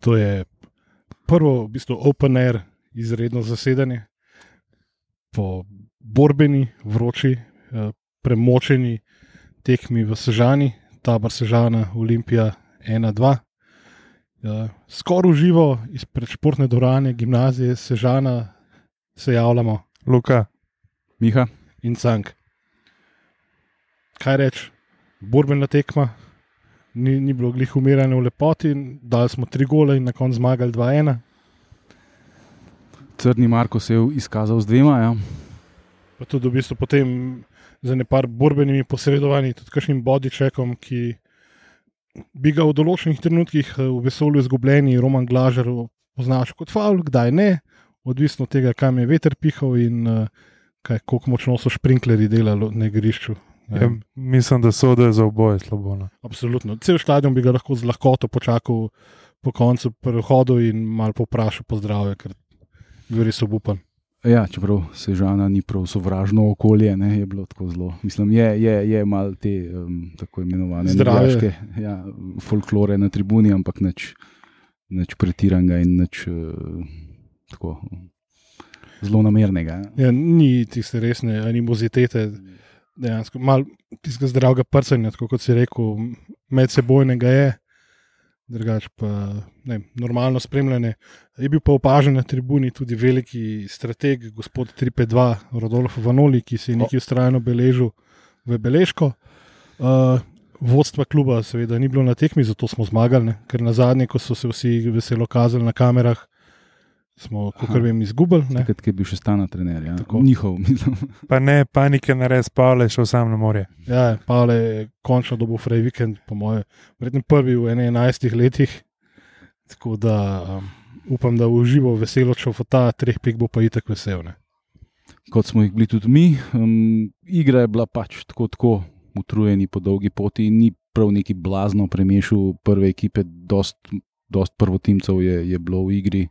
To je prvo, v bistvu, open air, izredno zasedanje, po borbeni, vroči, eh, premočeni tekmi v Sežani, tabor Sežana, Olimpija 1-2. Ja, Skoraj uživo izpred športne dvorane, gimnazije Sežana se javljamo. Luka, Miha, in cank. Kaj reči, borbena tekma, ni, ni bilo glih umiranja v lepoti, dali smo tri gole in na koncu zmagali 2-1. Crni Marko se je izkazal z dvema. Ja. Pa tudi v bistvu potem z nepar borbenimi posredovanji, tudi kakšnim bodičekom, ki bi ga v določenih trenutkih eh, v vesolju izgubljeni, Roman Glažer, označil kot faul, kdaj ne, odvisno od tega, kam je veter pihal in eh, kaj, koliko močno so sprinklerji delali na igrišču. Ne ja, mislim, da so da za oboje slabo. No. Absolutno. Cel stadion bi ga lahko z lahkoto počakal po koncu prehodu in malo poprašal po zdravju, ker bil res obupan. Ja, čeprav se žana ni prav sovražno okolje, ne, je bilo tako zelo. Mislim, je, je, je malo te um, tako imenovane Zdravje. navijaške, ja, folklore na tribuni, ampak nič, nič pretiranega in nič uh, tako zelo namernega. Ja. Ja, ni tiste resne animozitete, dejansko malo tistega zdravega prcanja, tako kot si rekel, medsebojnega je. Drugač pa ne, normalno spremljanje. Je bil pa opažen na tribuni tudi veliki strateg, gospod 352, Rodolfo Vanoli, ki si je nekaj ustrajno beležil v Beležko. Uh, vodstva kluba, seveda, ni bilo na tekmi, zato smo zmagali, ne? ker na zadnje, ko so se vsi veselo kazali na kamerah, smo, kot vem, izgubili. ne. Takrat, je bil še stana trener, ja. Tako. njihov. Mislim. Pa ne panike, ne res, Pavle je šel sam na morje. Ja, Pavle je končno dobil fraj vikend, po mojem, verjetno prvi v 11 letih. Tako da um, upam, da v živo veselo čovata, treh pik bo pa itek vesel. Ne? Kot smo jih bili tudi mi, um, igra je bila pač tako, tako utrujeni po dolgi poti, in ni prav neki blazno premešal prve ekipe, dost, dost prvotimcev je, je bilo v igri.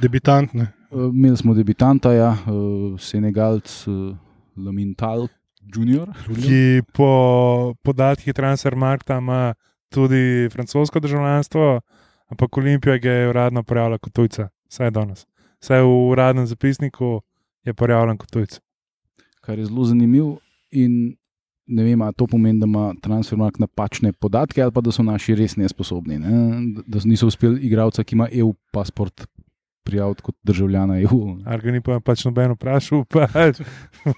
Debitant, ne? Uh, imeli smo debitanta, ja, uh, Senegalc, uh, Lamintal Junior. Ki po podatkih Transfermarkta ima tudi francosko državljanstvo, ampak Olimpija ga je uradno prijavila kot tujca, vsaj danes. Vsaj v uradnem zapisniku je prijavljen kot tujec. kar je zelo zanimivo. In ne vem, ali to pomeni, da ima transfermark napačne podatke, ali pa da so naši res nesposobni. Ne? Da niso uspeli igralca, ki ima EU pasport, prijaviti kot državljana EU. Ali ga ni pa pač noben vprašal, pa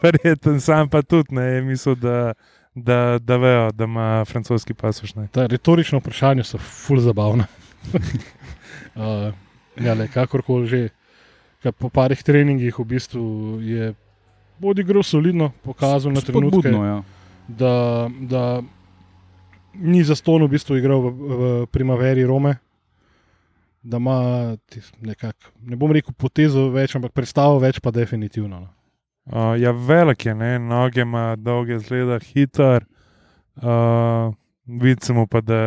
verjetno sam pa tudi ne, je mislil, da, da, da vejo, da ima francoski pasoš. Ne. Ta retorična vprašanja so ful zabavna. uh, ja, le, kakorkoli že. Kaj Po parih treningih v bistvu je odigral solidno, pokazal na trenutke, Spodbudno, ja. Da, da ni za ston v bistvu igral v, v primaveri Rome, da ima nekak, ne bom rekel potezo več, ampak predstavo več, pa definitivno. No. Uh, ja, velik je, ne? noge ima dolge, zgleda hiter. Uh, Vidimo pa, da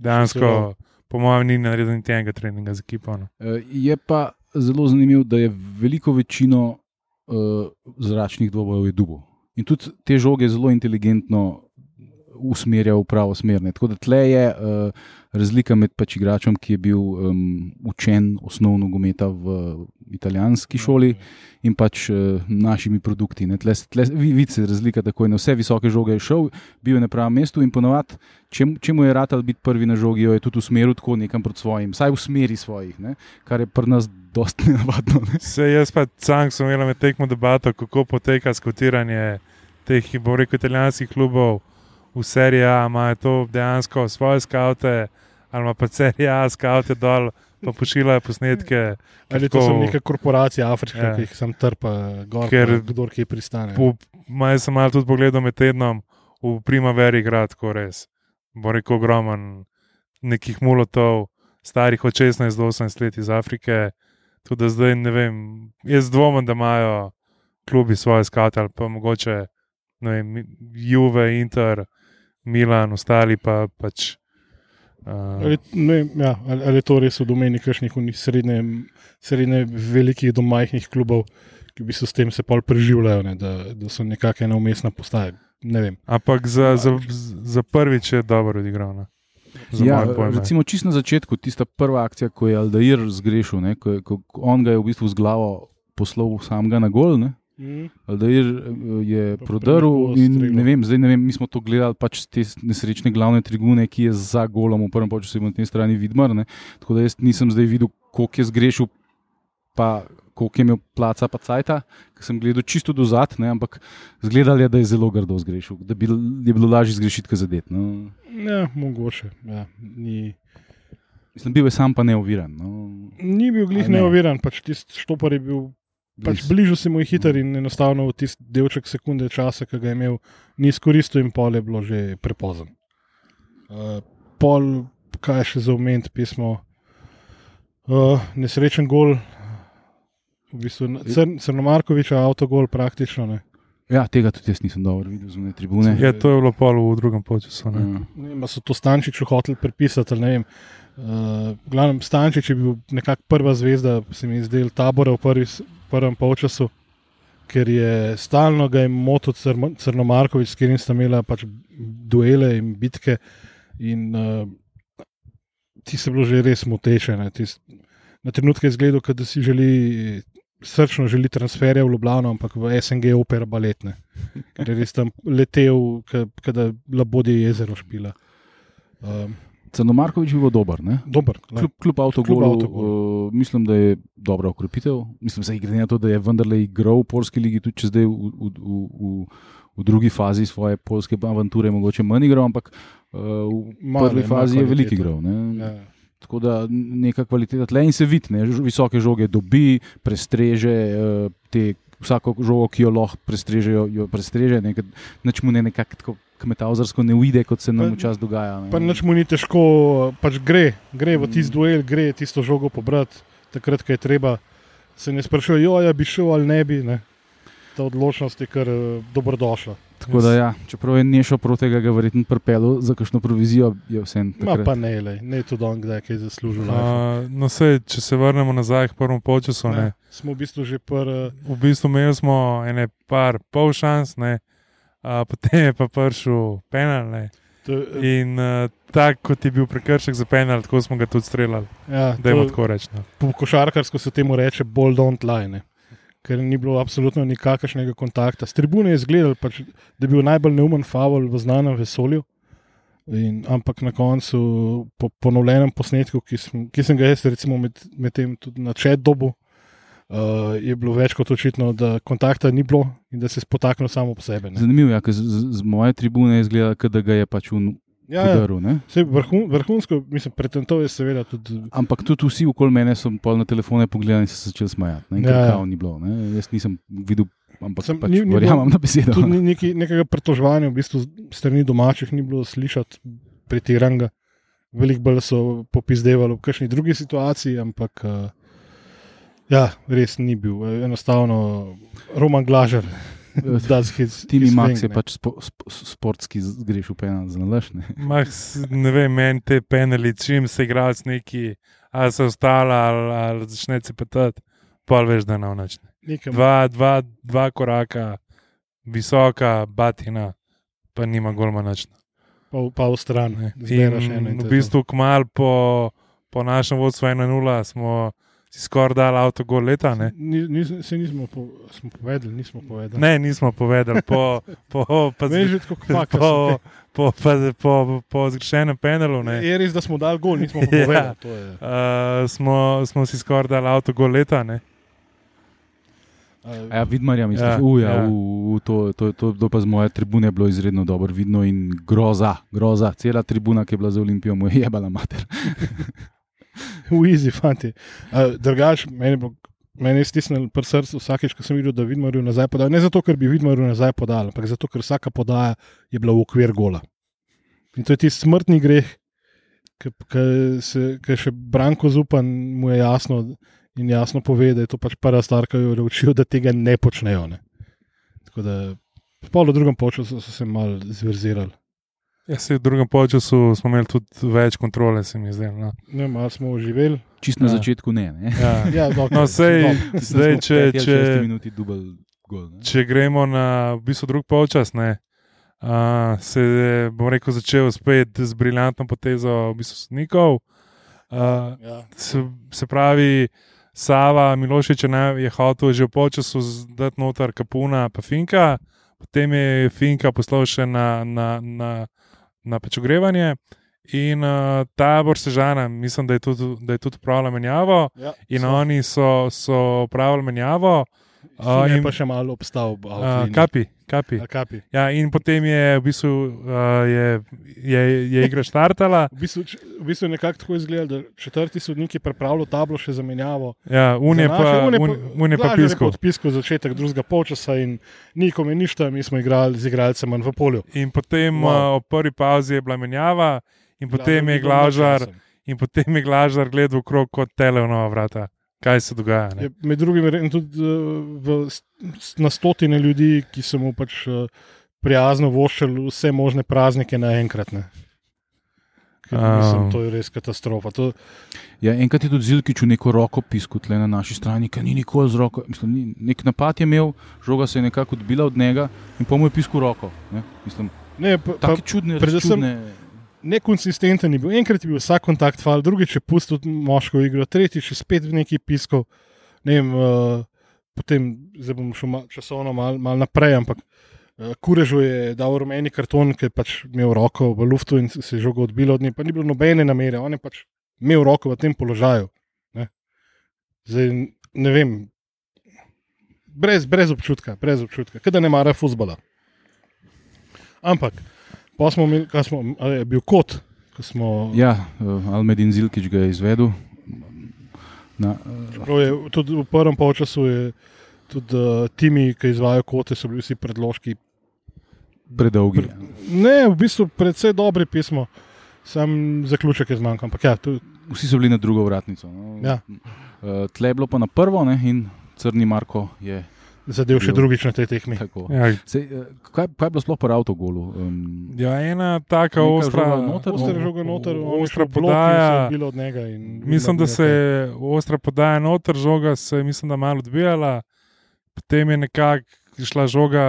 dejansko, Zelo. po mojem, ni naredil niti enega treninga z ekipo. No. Eh, Je pa zelo zanimivo, da je veliko večino uh, zračnih dvobojev je dubo. In tudi te žoge zelo inteligentno usmerja v pravo smer. ne. Tako da tle je uh, razlika med pač igračem, ki je bil um, učen osnovno gometa v italijanski šoli in pač uh, našimi produkti. ne. Tle, tle, vi- vidi se razlika takoj na vse visoke žoge je šel, bil je na pravem mestu in ponovadi, če, če mu je ratal biti prvi na žogi, jo je tudi usmeril tako nekam proti svojim, vsaj v smeri svojih, ne. kar je pri nas dosti nenavadno. Ne. Se jaz pa sam sem imel med tekmo debato, kako poteka skotiranje teh, bom rekel, italijanskih klubov v seriji A. Imajo to dejansko svoje skavte, ali pa serija A skavte dol, pa pošiljajo posnetke. Ali to kako- so neke korporacije afriške, Ja. ki jih sam trpa, gor, Ker- kdor kje pristane. Po, maj sem malo tudi pogledal med tednom v primaveri, grad, tako res. Bo rekel ogromen, nekih mulotov, starih od 16 do 18 let iz Afrike. Tudi da zdaj ne vem, jaz dvomim, da imajo klubi svoje skate ali pa mogoče vem, Juve, Inter, Milan, ostali pa pač. Uh, Ali, ne, ja, ali, ali je to res v domeni kakšnih srednje, srednje velikih do majhnih klubov, ki bi se s tem se pol preživljajo, ne, da, da so nekakšna umestna postaja. Ne ampak za, za, za prvič je dobro odigral. no. Za Ja, recimo, čist na začetku, tista prva akcija, ko je Aldair zgrešil, ne, ko, je- ko, ko on ga je v bistvu z glavo poslal samega na gol. Ne. Mm. Aldair je Pa prodrl in ne vem, zdaj ne vem, mi smo to gledali pač z te nesrečne glavne tribune, ki je za golom, v prvem času na tej strani vidmar. Ne. Tako da jaz nisem zdaj videl, koliko je zgrešil, pa koliko je imel placa, pa cajta, ker sem gledal čisto do zad, ne, ampak zgledal je, da je zelo grdo zgrešil, da bi, je bilo lažje zgrešiti, kot zadeti. No. Ja, mogoče. Ja, ni, Mislim, bil je sam pa neoviran. No. ni bil glih ne? neoviran, pač tisti štopar je bil Pač bližal se mu je hiter in enostavno v tisti delček sekunde časa, ki ga je imel, ni izkoristil, in pol je bilo že prepozen. Uh, pol, kaj je še za omeniti, pismo. Uh, nesrečen gol, v bistvu Cr Crnomarkoviča, avtogol praktično. Ne. Ja, tega tudi jaz nisem dobro videl zunaj tribune. Je to je bilo pol v drugem času. Ja. Ne vem, a so to Stančiču hoteli pripisati. ali ne vem. Uh, glavnem Stančič je bil nekako prva zvezda, se mi je zdel tabora v prvi, prvem polčasu, ker je stalno ga je motil Crno- Crnomarkovič, s katerim sta imela pač duele in bitke. In uh, ti se bilo že res moteče. ne, tis- Na trenutke je izgledal, kot da si želi. Srčno želi transferje v Ljubljano, ampak v SNG opera baletne, ker je res tam letel, kot da labodje jezero špila. Um, Crnomarkovič je bil dober. Ne? dober. Kljub, kljub avtogolu, avtogolu. uh, mislim, da je dobra ukrepitev. Mislim, da je glede na to, da je vendarle igral v polski ligi, tudi če zdaj v, v, v, v, v drugi fazi svoje polske avanture, mogoče manj igral, ampak uh, v Malo prvi fazi je veliko igral. Ne? Ja. Tako da neka kvaliteta tle in se vidi, ne? Ž- visoke žoge dobi, prestreže eh, te. Vsako žogo, ki jo lahko prestrežejo, jo prestreže, nekaj, nič mu ne nekako kmetavzarsko ne uide, kot se nam včasih dogaja. ne. Pa nič mu ni težko, pač gre, gre v tisti duel, gre tisto žogo pobrati, takrat, ko je treba. Se ne sprašuje, jo, ja bi šel ali ne bi. Ne. Ta odločnost je kar eh, dobrodošla. Tako da, ja, čeprav je nešel proti tega, ga verjetno pripelil za kakšno provizijo, je vse en. Ma pa ne, lej, ne tudi on, kdaj je kaj zaslužil. Uh, Uh, no, sej, če se vrnemo nazaj k prvemu času, ne. Smo v bistvu že pr. v bistvu imeli smo ene par pol šans, ne. Uh, potem je pa prišel penal. Ne. To, In uh, tako kot je bil prekršek za penal, tako smo ga tudi streljali. ja, Da je to, tako rečeno. po košarkarsko se temu reče bolj don't lie. Ne. Ker ni bilo absolutno nikakršnega kontakta. Z tribune je izgledal, pač, da je bil najbolj neumen faul v znanem vesolju. In, ampak na koncu, po ponovljenem posnetku, ki sem, ki sem ga jaz, recimo, med, med tem tudi na čet dobu, uh, je bilo več kot očitno, da kontakta ni bilo in da se je spotaknil samo po sebi. Zanimivo je, ja, ker z, z, z moje tribune kot da ga je pač un, Ja, ja. ne. Saj Vrhun, vrhunsko, mislim, pretentov je seveda tudi. Ampak tudi vsi okoli mene so pol na telefone pogledali in se začeli smajati. Ne, Ja, ja, ja. ja. ni bilo. Ne. Jaz nisem videl, ampak Sem- pač ni- ni verjamem na besedo. Tudi neki, nekega pretoževanja, v bistvu strani domačih ni bilo slišati pretiranega. Veliko bolj so popizdevali v kakšni drugi situaciji, ampak uh, ja, res ni bil. Enostavno, Roman Glažer. his- Timi his Max thing, je ne. pač spo, spo, sportski zgrešil penal za nalaž. Ne. Max, ne vem, meni te penali, čim se igralec neki, ali se ostala, ali, ali začne se petati, pa veš, da noč. Nekam- Dva, dva, dva koraka, visoka batina, pa nima golma noč. pa, v- pa v stran. Ne. V bistvu, kmal po, po našem vodstvu 1-0 smo si skoraj dali avto gol leta. Ne, Ni, nis, se nismo po, smo povedali, nismo povedali. ne nismo povedali, po, po, pa, Ne, že tako kvaka. po, po, po, po, po zgrešenem penalu. Ne. Je res, da smo dali gol, nismo Ja. povedali. to je. Uh, smo, smo si skoraj dali avto gol leta. Ne? Uh, A Ja, vidmarja misliš, Ja, ja, uja, ja. ja. U, u, to, to, to, to pa z moje tribune je bilo izredno dobro vidno in groza, groza. Cela tribuna, ki je bila za Olimpijo, mu je jebala mater. easy, fanti. Uh, drugač, meni, meni je stisnil pri srcu vsakeč, ko sem videl, da Vidmarju nazaj podal. Ne zato, ker bi Vidmarju nazaj podal, ampak zato, ker vsaka podaja je bila v okvir gola. In to je tisti smrtni greh, ki še Branko Zupan mu je jasno in jasno pove, da je to pač prva stvar, ki jo je učil, da tega ne počnejo. Ne. Tako da, pol v drugem času so se mal zverzirali. Ja, se v drugem času smo imeli tudi več kontrole, se mi zdi. No. Ne, malo smo oživeli. Čist na Ja. začetku ne. ne. Ja. Ja, okay, No, sej, zdaj, če, če, gol. Ne. če gremo na v bistvu drug polčas, ne, uh, se je, bom rekel, začel spet z briljantno potezo v bistvu sodnikov. Uh, Ja. se, se pravi, Sava Milošič je hotel že v polčasu zdati noter Kapuna, pa Finka, potem je Finka poslal še na, na, na, na pač ogrevanje. In uh, tabor Sežana, mislim, da je tudi, da je tudi upravljal menjavo, Ja, in so. oni so, so upravljali menjavo, Je in- pa še malo obstal. uh, kapi, kapi. kapi. Ja, in potem je v bistvu uh, je, je, je igra štartala. V bistvu, v bistvu je nekako tako izgledalo, da četrti sodnik je pripravljal tablo še za menjavo. Ja, un je Za pa, un je un, un je pa Blažer piskal. Odpiskal začetek drugega polčasa in nikom je ništa, mi smo igrali z igralcem manj v polju. In potem Wow. uh, v prvi pauzi je bila menjava, in potem je ni bilo glažar, in potem je glažar gledal okrog kot telefonova vrata. Kaj se dogaja? Ne? Je med drugim tudi uh, v, na stotine ljudi, ki so mu pač uh, prijazno voščili vse možne praznike naenkrat. Um. Mislim, to je res katastrofa. To, Ja, enkrat je tudi Zilkič v neko roko piskal tle na naši strani, ki ni nikoli z roko. Mislim, ni, nek napad je imel, žoga se je nekako odbila od njega in pa mu je piskal roko. Ne? Mislim, ne, pa, pa, tako čudne, predvsem- čudne. Nekonsistenten je bil. Enkrat je bil vsak kontakt fal, drugič je pustil moško igro, tretjič je spet v neki piskov. Ne vem, uh, potem zdaj bom šel mal, časovno malo mal naprej, ampak uh, Kurežu je dal rumeni karton, ker je pač imel roko v luftu in se je žogo odbilo od nje, pa ni bilo nobene namere, on je pač imel roko v tem položaju. Ne, zdaj, ne vem. Brez, brez občutka, brez občutka, da ne mara futbola. Ampak, pa smo imeli, kaj smo, je bil kot, ko smo. Ja, uh, Almedin Zilkič ga je izvedel. Na, uh, Je, tudi v prvem polčasu je tudi uh, timi, ki izvajo kote, so bili vsi predložki. predolgi. Ne, v bistvu predvsej dobri pismo, sam zaključek je zmanjkal. Ja, tu, Vsi so bili na drugo vratnico. No. Ja. Uh, tle je bilo pa na prvo ne? in crni Marko je zadev še drugič na tej tekmi. tako. Ja, Sej, uh, kaj, kaj je bilo sploh po avtogolu? Um, ja, ena taka ostra, žoga noter, Oster no, žoga noter, ostra je podaja. odbilo od njega. in Mislim, da se je ostra podaja noter, žoga se je mislim, da malo odbijala, potem je nekako šla žoga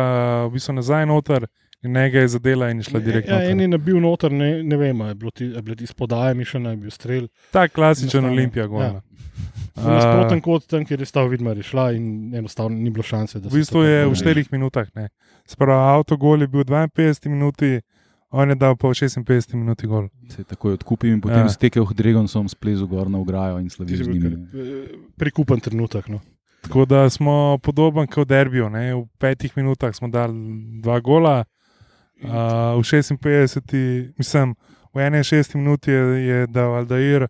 v bistvu nazaj noter in njega je zadela in je šla direktno. Ja, en je noter. nabil noter, ne, ne vem, a je bilo ti, je bilo ti spodaj, mišljeno je bil strel. Tak klasičen Enostavno, Olimpija ja. Gol. V Nasproten kot tam, kjer je stal Vidmar, je šla in enostavno ni bilo šanse. da V bistvu je v naredi. 4 minutah. ne. Sprava avtogol je bil 52 minuti, on je dal pa v 56 minuti gol. se je takoj odkupil in potem Ja. stekel k Dregonsom, splezel gor na ograjo in slavil z njimi. ne. eh, prikupen trenutek. No. Tako da smo podoben kot. Ne? V petih minutah smo dali dva gola, uh, v 56, mislim, v 61 minuti je, je dal Aldair,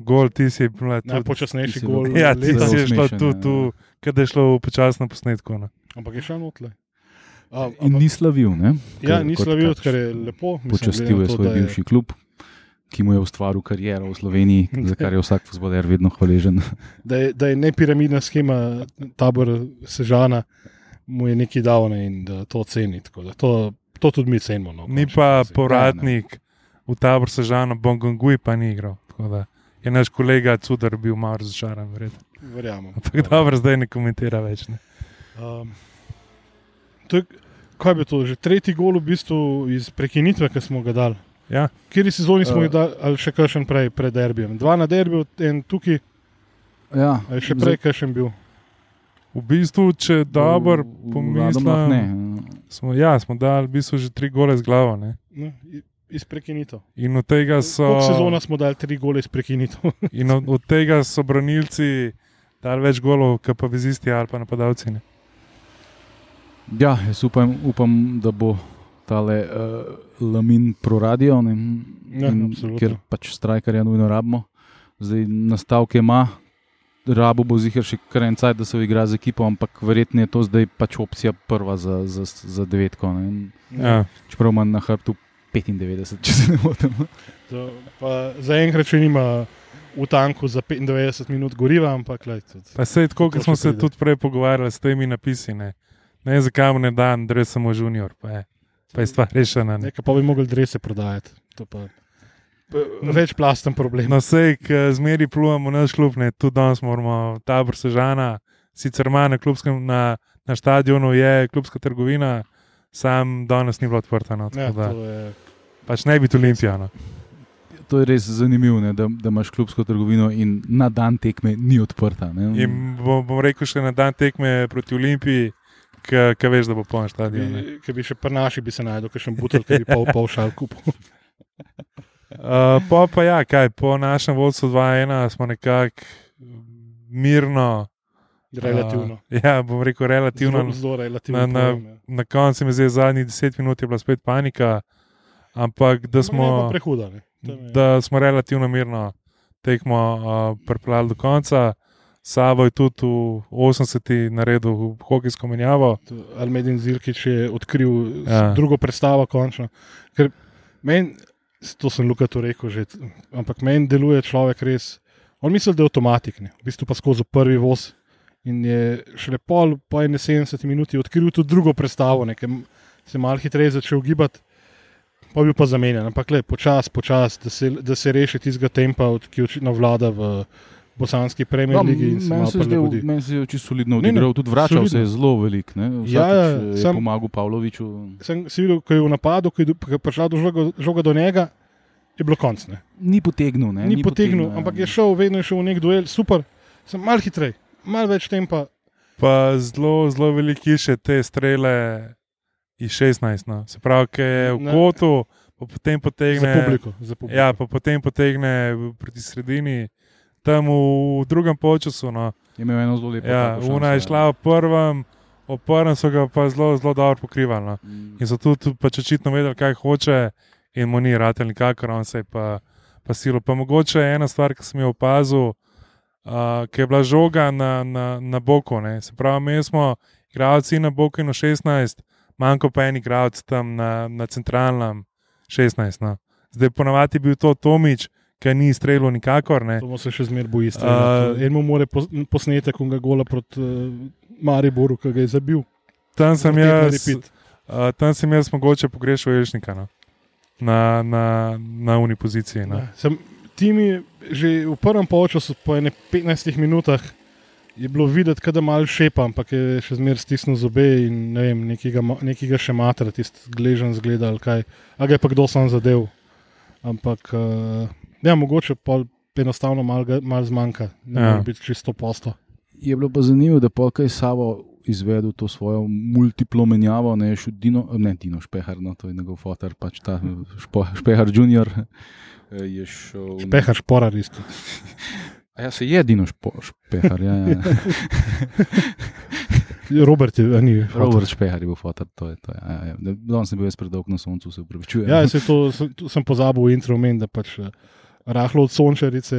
gol, ti si bila tudi. Najpočasnejši gol. bil- Ja, ti leta. si je šlo smešen, tu, ja. tu kada je šlo v počasno posnetko. Ne? Ampak je šel notle. A, In ni slavil, ne? Ja, Ker- ni kot slavil, pač kar je lepo. Mislim, Počastil je to, svoj da bivši klub, ki mu je ustvaril kariero v Sloveniji, za kar je vsak futboler vedno hvaležen. Da je, da je ne piramidna schema, tabor Sežana, mu je nekaj dal ne, in da to ceni. tako da To, to tudi mi cenimo. No, Ni pa povratnik v tabor Sežano, Bongonguj pa ni igral. tako da Je naš kolega Cudar bil malo razočaran, verjetno. Verjamem. Ampak dobro, zdaj ne komentira več. Ne. Um, to je, kaj bi to, že tretji gol v bistvu iz prekinitve, ki smo ga dali. Ja, Kjer sezoni smo Uh, jih dali, ali še kakšen prej, pred derbijem? Dva na derbiju, en tukaj, Ja, ali še prej kakšen bil. v bistvu, če dobro pomislim, Ne. smo, ja, smo dali v bistvu že tri gole z glavo. Ne. No, i- iz prekinitev. In od tega so, Koliko sezona smo dali tri gole iz prekinitev? in od, od tega so branilci dali več golov, kot pa vezisti ali pa napadalci. Ne. Ja, jaz upam, upam, da bo tale uh, lamin proradio, ne, Ja, in, ker pač strajkarja nujno rabimo. Zdaj nastavke ima, rabo bo zihar še kar en cajt, da se igra z ekipo, ampak verjetno je to zdaj pač opcija prva za, za, za devetko. Ja. Čeprav ima na hrbtu 95, če se ne motim. To, pa Zaenkrat še nima v tanku za 95 minut goriva, ampak lej, tudi. Pa sej tako, kot smo se pride. tudi prej pogovarjali s temi napisi. Ne, ne zakaj mu ne da, je samo junior, pa je, pa je stvar rešena. Ne. Nekaj pa bi mogli drese prodajati. To pa pa večplasten problem. No, sej, ki zmeri plujemo naš klub, ne, tudi danes moramo tabor Sežana, sicer ima na, klubskem, na, na stadionu je klubska trgovina, sam danes ni bilo odprta. No, Ja, tako da, je, pač ne biti olimpijano. To je res zanimivo, ne, da, da imaš klubsko trgovino in na dan tekme ni odprta. Ne. In bom, bom rekel, še na dan tekme proti Olimpiji, ki veš, da bo poln stadion. ne. bi, bi še pri naši bi se najdel, kakšen butel, ki bi pol, pol šal kupil. Uh, po pa ja, kaj, po našem vodstvu 2-1 smo nekako mirno. Relativno. Uh, ja, bom rekel, relativno. Zelo, zelo relativno. na- na- ja. Na koncu mi je zdaj zadnjih 10 minut je bila spet panika, ampak da smo, prehuda. je- da smo relativno mirno tekmo uh, pripeljali do konca. Savo je tudi v 80-ih naredil hokejsko menjavo. Almedin Zilkič je odkril Ja. drugo predstavo, končno. Ker meni, to sem Luka to rekel že, ampak meni deluje človek res. On misli, da je avtomatik, ne? v bistvu pa skozi prvi voz. In je šele pol, po 71 minuti odkril tudi drugo predstavo, ne? ker se je malo hitreje začel gibati, pa bil pa zamenjan. Ampak le počasi, počasi, da, se- da se reši tistega tempa, ki očitno vlada v bosanski premijer Ja, ligi. Meni se je zdel- se je čisto solidno Ne, ne, odigral, tudi vračal solidno. se je zelo velik. Ne? Vsakič Ja, ja, sam- pomagal Pavloviču. Sem si videl, ko je v napadu, ko je prišla do žoga, žoga do njega, je bilo konc. Ne? Ni potegnil. Ne? Ni potegnil, ja. ampak je šel, vedno je šel v nek duel, super, sem mal hitrej, mal več tempa. Pa zelo, zelo veliki še te strele iz 16. No. Se pravi, ki je v Ne. kotu, pa potem potegne. Za publiko. Za publiko. Ja, pa potem potegne proti sredini, tam v drugem polčasu. No. Je imel eno zelo lepo. Ja, Una je ja. šla v prvem, v prvem so ga pa zelo, zelo dobro pokrivali. No. Mm. In so tudi pač očitno vedeli, kaj hoče, in mu ni ratelj nikakor, on se je pa, pa silo. Pa mogoče ena stvar, ki sem jo opazil, uh, ki je bila žoga na, na, na boku. Ne. Se pravi, mi smo igralci na boku in v 16, manjko pa en igralec tam na, na centralnem 16. No. Zdaj ponovadi je bil to Tomič, ki ni streljal nikakor. Ne. To se še zmeraj boji. Uh, en mu more pos- posnetek unga gola proti uh, Mariboru, ki ga je zabil. Tam sem jaz, repeat. uh, tam sem jaz mogoče pogrešal Ježnika no. na, na, na uni poziciji. No. Ja, Sem, timi, že v prvem polčasu, po ene 15 minutah, je bilo videti, da malo šepa, ampak je še zmeraj stisnil zobe in ne vem, nekega, nekega še matra, tisti gležen zgleda ali kaj. A ga je pa kdo sam zadev. Ampak, uh, ja, mogoče pa enostavno malo malo zmanjka, ne Ja. ja. biti čisto posto. Je bilo pa zanimivo, da pa kaj Savo izvedel to svojo multiplo menjavo, ne, Dino, ne Dino Špehar, no, to je njegov fotor, pač ta špo, Špehar junior. Je šel. Pehar šporar isto. A ja, se je Dino špo, Špehar, ja, ja. Robert je, ni. Robert Špehar je bil fotor, to je to. Ja, ja. Danes sem bil jaz predolg na soncu, se upravičujem. Ja, se to sem, to sem pozabil v intro omeniti, da pač eh, rahlo od sončarice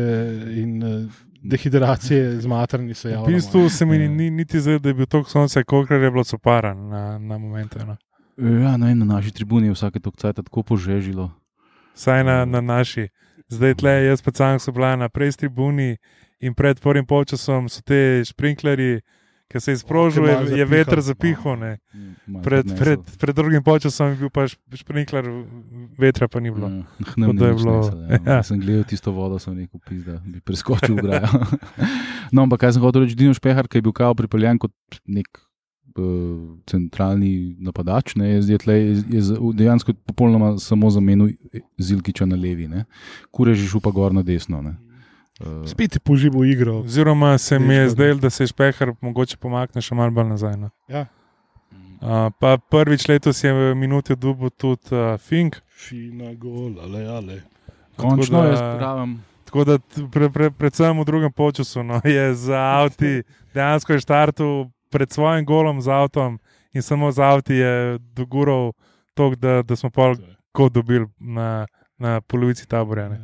in eh, dehidracije z materni se V javlja. bistvu se mi Ja. ni, niti zdaj, da je bil tok sonce, koliko je bilo sopara na, na momente. No. ja in na naši tribuni je vsake tok cajt tako požežilo. Vsaj na, na naši. Zdaj tle, jaz pa sam sem bila na prej tribuni in pred prvim polčasom so te sprinklerji, ki se je sprožil, je, je veter zapihal. ne. Malo Pred, pred, pred drugim polčasom je bil pa šp- sprinkler, vetra pa ni bilo. Ja, ni nič bilo- nesel, ja. ja. Sem gledal tisto vodo, sem rekel, da bi preskočil grajo. no, ampak kaj sem hotel reči, Dino Špehar, ki je bil kao pripeljan kot nek centralni napadač, ne, je, zdaj tle, je, je dejansko popolnoma samo zamenil Zilkiča na levi, ne. Kurež je šel pa gor na desno. Ne. Uh, Spet je poživel igro. Oziroma se mi je zdelo, da se je špehar mogoče pomakne še malo bolj nazaj. No. Ja. Uh, pa prvič letos je v minuti dubu tudi uh, Fink. Fina gol, ale, ale. končno tako da- jaz pravim. Tako da pre, pre, predvsem v drugem času no, je za avti dejansko je štartil pred svojim golom z avtom in samo z avti je dogural to, da, da smo pa kot dobili na, na polovici taborja. ne.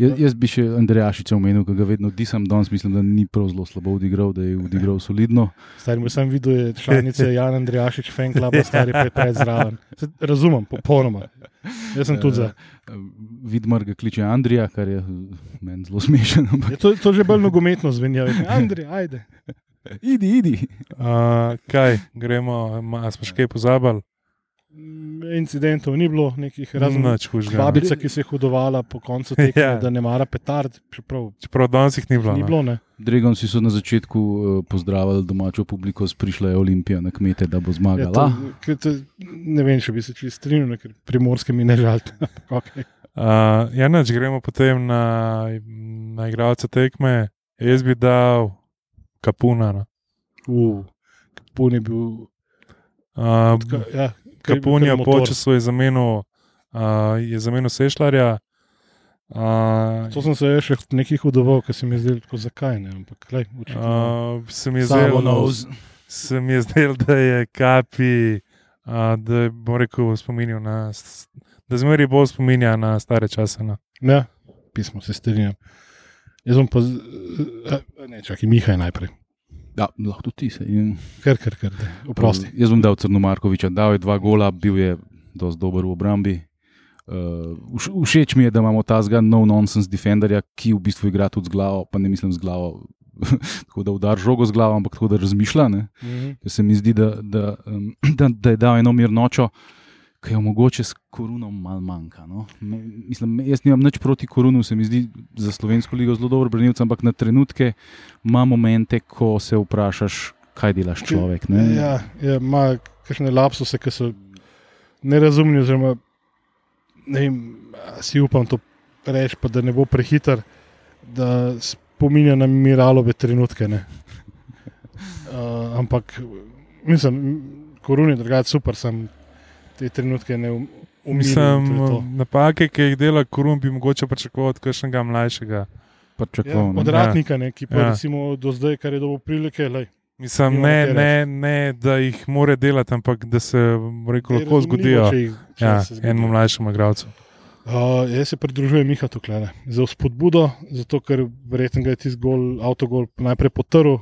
Jaz, jaz bi še Andrejašiča omenil, ki ga vedno disam danes, mislim, da ni prav zelo slabo odigral, da je odigral solidno. Stari, sem videl, je članice Jan Andrijašič, fan club, stari pred, pred zraven. Se, razumem, popolnoma. Jaz sem tudi za. Uh, Vidmar ga kliče Andrija, kar je uh, meni zelo smešno. ampak- Je to, to že bolj nogometno zveni. Andrej, ajde. Idi, idi. Uh, kaj, gremo, a smo še kaj pozabili? Mm, Incidentov ni bilo, nekih no. babica, ki se je hudovala po koncu tekme, Ja. da ne mara petard, čeprav Čeprav danes jih ni bilo. ni bilo. Ne. Dregon si so na začetku uh, pozdravili domačo publiko, prišla je Olimpija na kmete, da bo Ja, zmagala. to, ker to, ne vem, če bi se čist strinjal, ker primorske mi ne žalite. okay. Uh, ja, neč, gremo potem na, na igralce tekme. Jaz bi dal Kapuna. No. uh, Pun je bil. Uh, Ka, ja, je Kapun je po času je zamenil, uh, je zamenil Sešljarja. Uh, To sem se še nekaj hudoval, ker se mi je zdelo, tako zakaj ne. Ampak, lej, uh, se mi je zdelo, se mi je zdelo, da je Kapi, uh, da bom rekel, spominjal na, da zmeri bolj spominja na stare čase. No. Ja, pismo se strinjam. Jaz bom pa, eh, ne, čakaj, Mihaj najprej. Ja, lahko tudi ti se. In, Ker, ker, ker, oprosti. Jaz bom dal Crnomarkoviča, dal je dva gola, bil je dosti dober v obrambi. Uh, vš- všeč mi je, da imamo ta zga no-nonsense defenderja, ki v bistvu igra tudi z glavo, pa ne mislim z glavo, tako da udar žogo z glavo, ampak tako da razmišlja. Ne? Mhm. Ker se mi zdi, da, da, um, da, da je dal eno mirnočo, ki jo mogoče s korunom malo manjka. No? Me, mislim, jaz nimam nič proti korunu, se mi zdi za slovensko ligo zelo dober branilec, ampak na trenutke ima momente, ko se vprašaš, kaj delaš človek. Ne? Ja, ja, ima kakšne lapsuse, ki so nerazumni, oziroma ne vem, si upam to reči, pa da ne bo prehiter, da spominja na miralove trenutke. ne. Uh, ampak, mislim, korun je drugače super, sem te trenutke ne um- umirim. Mislim, napake, ki jih dela Korum, bi mogoče pričakoval od kakšnega mlajšega. Ja, od ne. ratnika, ne, ki pa Ja. recimo do zdaj, kar je dobil prilike, lej, Mislim, ne, ne, ne, da jih more delati, ampak da se bom rekel, lahko zgodijo jih- ja, enemu mlajšemu igralcu. Uh, jaz se pridružujem Miha tukaj za spodbudo, zato ker verjetno ga je tisti gol, avtogol najprej potrl,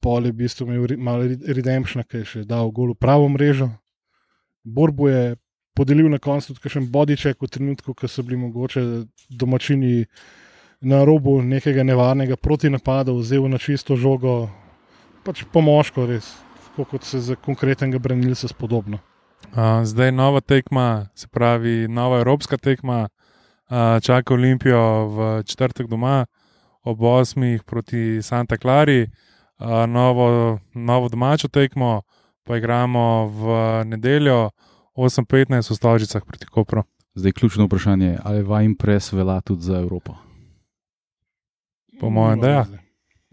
pol je v bistvu imel malo re- redemption, ki je še dal gol v pravo mrežo. Borbu je podelil na koncu tudi še en bodiček v trenutku, ko so bili mogoče domačini na robu nekega nevarnega protinapada, vzel na čisto žogo, pač pomožko, res, tako kot se za konkretnega branilca spodobno. Uh, zdaj nova tekma, se pravi nova evropska tekma, uh, čaka Olimpijo v četrtek doma, ob 8. proti Santa Clari, uh, novo, novo domačo tekmo pa igramo v nedeljo 8:15 v Stožicah proti Kopru. Zdaj ključno vprašanje je, ali Vajn Pres velja tudi za Evropo. Po mojem, da ja.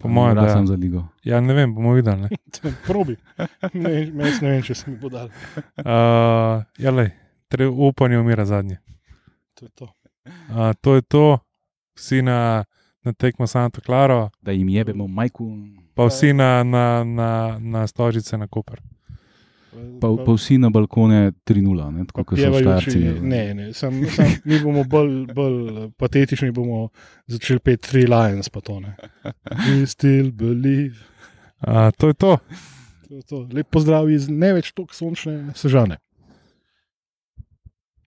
Po mojem, da da ja. sem za ligo. Ja, ne vem, bomo videli. ne. Probi. Ne, ne, ne vem, če se mi bo dal. Uh, ja, lej, tre, upanje umira zadnje. To je to. Uh, to je to, vsi na, na tekmo Santa Clara, Da jim jebemo majku, pa vsi na, na, na, na stožice na Koper. Pa, pa vsi na balkone 3-0, ne, tako kot so štarci. ne, ne, sam, sam, mi bomo bolj, bolj patetični, bomo začeli peti Three Lions, pa to ne. We still believe. Uh, to je to. To je to. Lep pozdrav iz ne več tako sončne sežane.